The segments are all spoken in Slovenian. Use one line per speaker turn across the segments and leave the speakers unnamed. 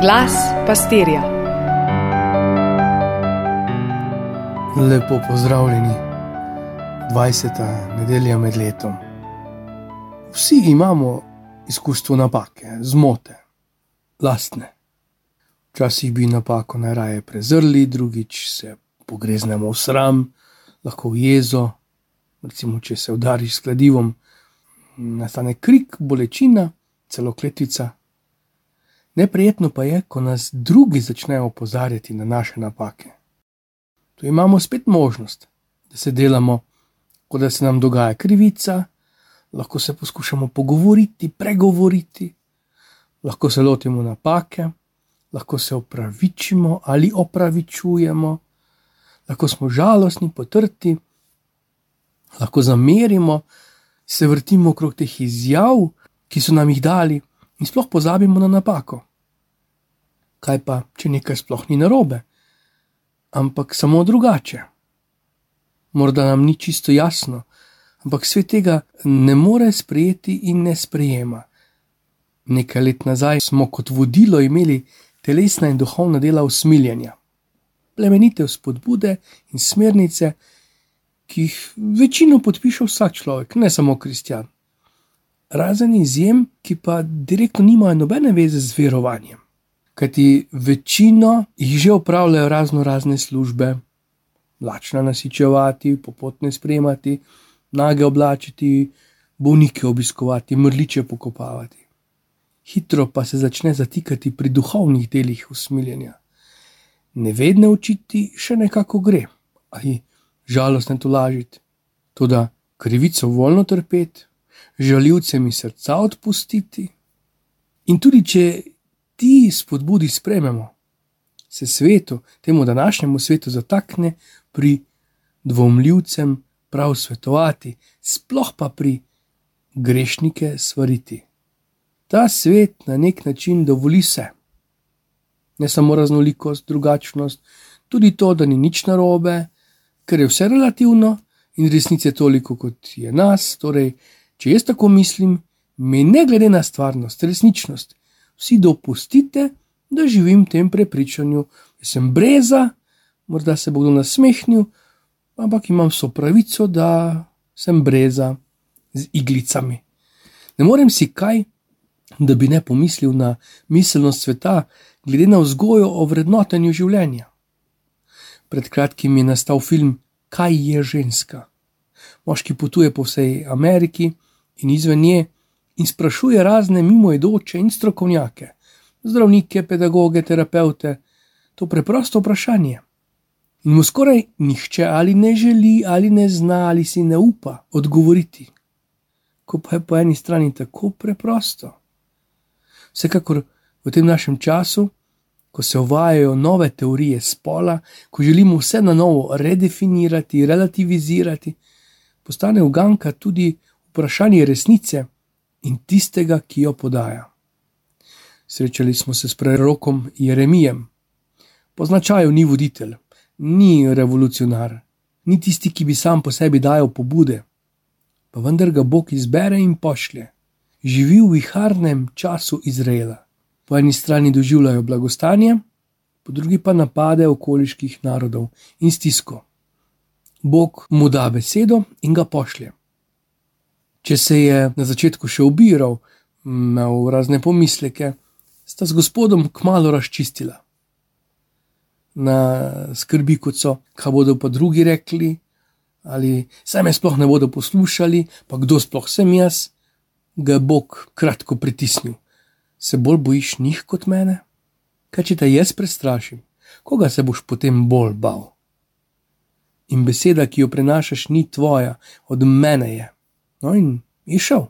Glas pastirja.
Lepo pozdravljeni, 20. nedelja med letom. Vsi imamo izkustvo napake, zmote, lastne. Včasih bi napako najraje prezrli, drugič se pogreznemo v sram, lahko v jezo. Recimo, če se udariš s kladivom, nastane krik, bolečina, celo kletvica. Neprijetno pa je, ko nas drugi začnejo opozarjati na naše napake. Tu imamo spet možnost, da se delamo, kot da se nam dogaja krivica, lahko se poskušamo pogovoriti, pregovoriti, lahko se lotimo napake, lahko se opravičimo ali opravičujemo, lahko smo žalostni, potrti, lahko zamerimo, se vrtimo okrog teh izjav, ki so nam jih dali, in sploh pozabimo na napako. Kaj pa, če nekaj sploh ni narobe, ampak samo drugače? Morda nam ni čisto jasno, ampak svet tega ne more sprejeti in ne sprejema. Nekaj let nazaj smo kot vodilo imeli telesna in duhovna dela usmiljenja, plemenite spodbude in smernice, ki jih večino podpiše vsak človek, ne samo kristjan. Razen izjem, ki pa direktno nimajo nobene veze z verovanjem. Kajti večino jih že upravljajo razno razne službe, lačna nasičevati, popotne spremati, nage oblačiti, bolnike obiskovati, mrliče pokopavati. Hitro pa se začne zatikati pri duhovnih delih usmiljenja. Nevedne učiti še nekako gre, ali žalostne to lažiti, tudi krivico voljno trpeti, žaljivcem iz srca odpustiti. In tudi če ti spodbudi sprememo, se svetu, temu današnjemu svetu, zatakne pri dvomljivcem prav svetovati, sploh pa pri grešnike svariti. Ta svet na nek način dovoli vse. Ne samo raznolikost, drugačnost, tudi to, da ni nič narobe, ker je vse relativno in resnice toliko, kot je nas. Torej, če jaz tako mislim, mi ne glede na stvarnost, resničnost, vsi dopustite, da živim v tem prepričanju, da sem breza, morda se bo kdo nasmehnil, ampak imam so pravico, da sem breza z iglicami. Ne morem si kaj, da bi ne pomislil na miselnost sveta, glede na vzgojo o vrednotenju življenja. Pred kratkim je nastal film Kaj je ženska? Moški potuje po vsej Ameriki in izven nje in sprašuje razne mimoidoče in strokovnjake, zdravnike, pedagoge, terapeute, to preprosto vprašanje. In mu skoraj nihče ali ne želi, ali ne zna, ali si ne upa odgovoriti. Ko pa je po eni strani tako preprosto. Vsekakor v tem našem času, ko se uvajajo nove teorije spola, ko želimo vse na novo redefinirati, relativizirati, postane uganka tudi vprašanje resnice in tistega, ki jo podaja. Srečali smo se s prerokom Jeremijem. Po značaju ni voditelj, ni revolucionar, ni tisti, ki bi sam po sebi dajal pobude, pa vendar ga Bog izbere in pošlje. Živi v viharnem času Izraela. Po eni strani doživljajo blagostanje, po drugi pa napade okoliških narodov in stisko. Bog mu da besedo in ga pošlje. Če se je na začetku še ubiral, imel razne pomisleke, sta s gospodom kmalo razčistila na skrbi, kot so, kaj bodo pa drugi rekli, ali se me sploh ne bodo poslušali, pa kdo sploh sem jaz, ga je Bog kratko pritisnil. Se bolj bojiš njih kot mene? Kaj če te jaz prestrašim, koga se boš potem bolj bal? In beseda, ki jo prenašaš, ni tvoja, od mene je. No, in je šel.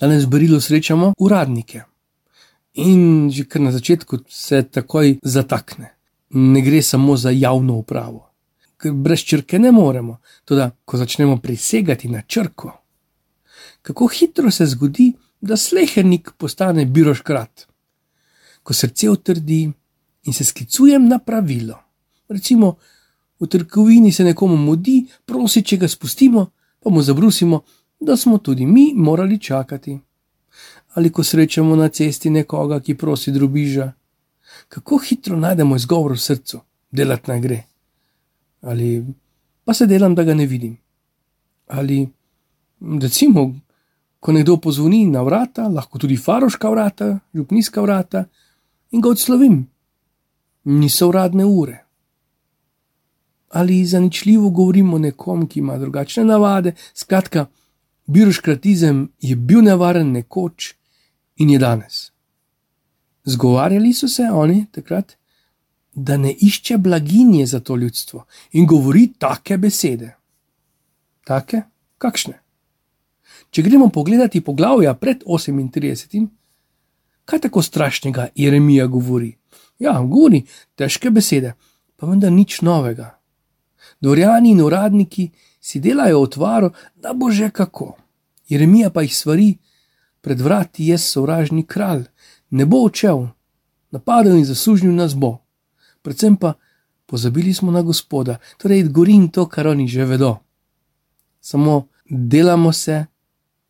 Danes v Berilu srečamo uradnike. In že kar na začetku se takoj zatakne ne gre samo za javno upravo. Ker brez črke ne moremo, tudi ko začnemo prisegati na črko. Kako hitro se zgodi, da slehernik postane biroškrat. Ko srce utrdi in se sklicujem na pravilo. Recimo, v trgovini se nekomu mudi, prosi, če ga spustimo, pa mu zabrusimo, da smo tudi mi morali čakati. ali ko srečamo na cesti nekoga, ki prosi drobiža. Kako hitro najdemo izgovor v srcu, delati naj gre. Ali pa se delam, da ga ne vidim. Ali recimo, ko nekdo pozvoni na vrata, lahko tudi faroška vrata, župnijska vrata, in ga odslovim. Niso uradne ure. Ali zaničljivo govorimo nekom, ki ima drugačne navade. Skratka, birokratizem je bil nevaren nekoč in je danes. Zgovarjali so se oni takrat, da ne išče blaginje za to ljudstvo in govori take besede. Take, kakšne? Če gremo pogledati poglavja pred 38, kaj tako strašnega Jeremija govori? Ja, govori težke besede, pa vendar nič novega. Dvorjani in uradniki si delajo otvaro, da bo že kako. Jeremija pa jih svari, pred vrati je sovražni kralj, ne bo odšel, napadel in zaslužil nas bo. Predvsem pa pozabili smo na gospoda, torej gorim to, kar oni že vedo. Samo delamo se,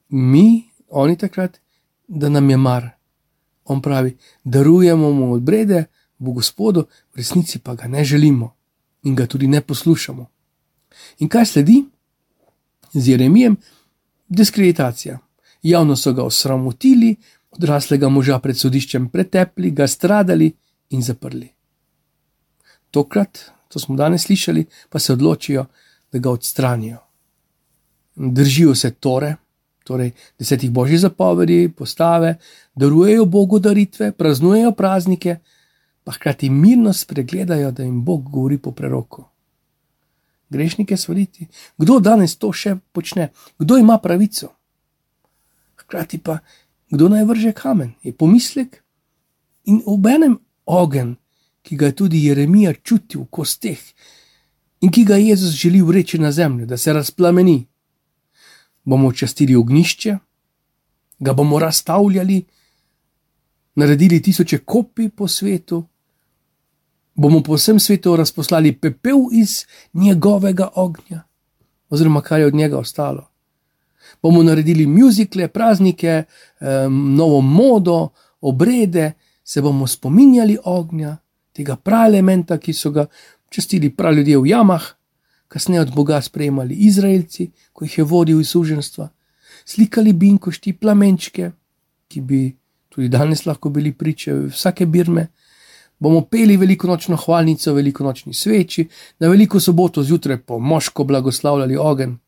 mi, oni takrat, da nam je mar. On pravi, darujemo mu odbrede, bo gospodu, v resnici pa ga ne želimo in ga tudi ne poslušamo. In kaj sledi? Z Jeremijem diskreditacija. Javno so ga osramotili, odraslega moža pred sodiščem pretepli, ga stradali in zaprli. Tokrat, to smo danes slišali, pa se odločijo, da ga odstranijo. Držijo se tore, torej desetih božjih zapovedi, postave, darujejo Bogu daritve, praznujejo praznike, pa hkrati mirno spregledajo, da jim Bog govori po preroku. Grešnike svariti, kdo danes to še počne, kdo ima pravico. Hkrati pa, kdo naj vrže kamen, je pomislek? In obenem ogen, ki ga je tudi Jeremija čutil v kosteh in ki ga Jezus želi vreči na zemljo, da se razplameni. Bomo častili ognišče, ga bomo razstavljali, naredili tisoče kopij po svetu, bomo po vsem svetu razposlali pepel iz njegovega ognja, oziroma kar je od njega ostalo. Bomo naredili muzikle, praznike, novo modo, obrede, se bomo spominjali ognja, tega praelementa, ki so ga čestili prav ljudje v jamah, kasneje od Boga sprejemali Izraelci, ko jih je vodil iz suženstva, slikali binkošti, plamenčke, ki bi tudi danes lahko bili priče vsake birme bomo peli veliko nočno hvalnico, veliko nočni sveči, na veliko soboto zjutraj po moško blagoslavljali ogen,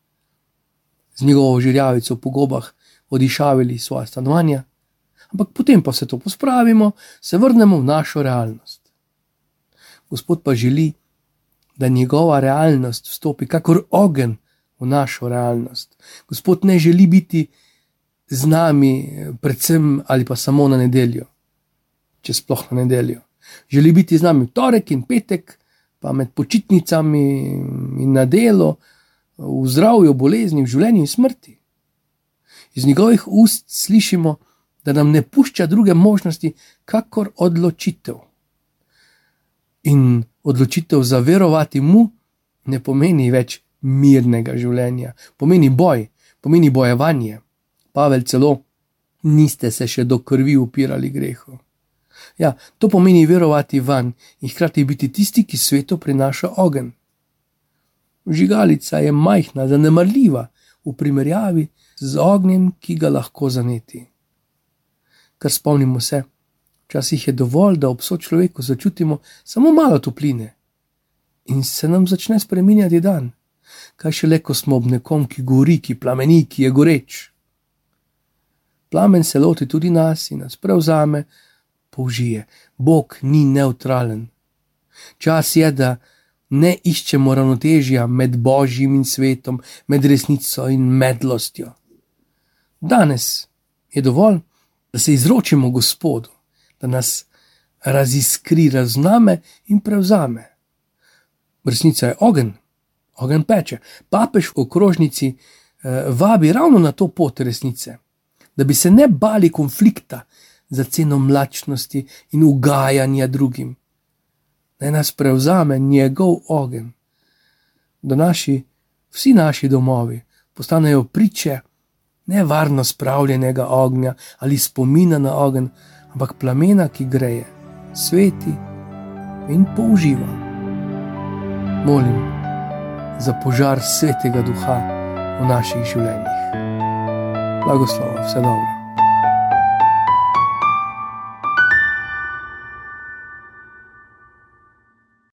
z njegovo žirjavico po gobah odišavili svoje stanovanja, ampak potem pa se to pospravimo, se vrnemo v našo realnost. Gospod pa želi, da njegova realnost vstopi kakor ogen v našo realnost. Gospod ne želi biti z nami, predvsem ali pa samo na nedeljo, če sploh na nedeljo želi biti z nami v torek in petek, pa med počitnicami in na delo, v zdravju, bolezni, v življenju in smrti. Iz njegovih ust slišimo, da nam ne pušča druge možnosti, kakor odločitev. In odločitev za verovati mu ne pomeni več mirnega življenja, pomeni boj, pomeni bojevanje. Pavel celo, niste se še do krvi upirali grehu. Ja, to pomeni verovati van in hkrati biti tisti, ki svetu prinaša ogen. Žigalica je majhna, zanemarljiva v primerjavi z ognjem, ki ga lahko zaneti. Ker spomnimo se, včasih je dovolj, da ob sočloveku začutimo samo malo topline in se nam začne spremenjati dan. Kaj še le, ko smo ob nekom, ki gori, ki plameni, ki je goreč. Plamen se loti tudi nas in nas prevzame, použije. Bog ni neutralen. Čas je, da ne iščemo ravnotežja med božjim in svetom, med resnico in medlostjo. Danes je dovolj, da se izročimo Gospodu, da nas raziskri, razname in prevzame. Resnica je ogen, ogen peče. Papež v okrožnici eh, vabi ravno na to pot resnice, da bi se ne bali konflikta, za ceno mlačnosti in ugajanja drugim. Naj nas prevzame njegov ogen, da naši, vsi naši domovi postanejo priče ne varno spravljenega ognja ali spomina na ogen, ampak plamena, ki greje, sveti in použiva. Molim za požar svetega duha v naših življenjih. Blagoslov, vse dobro.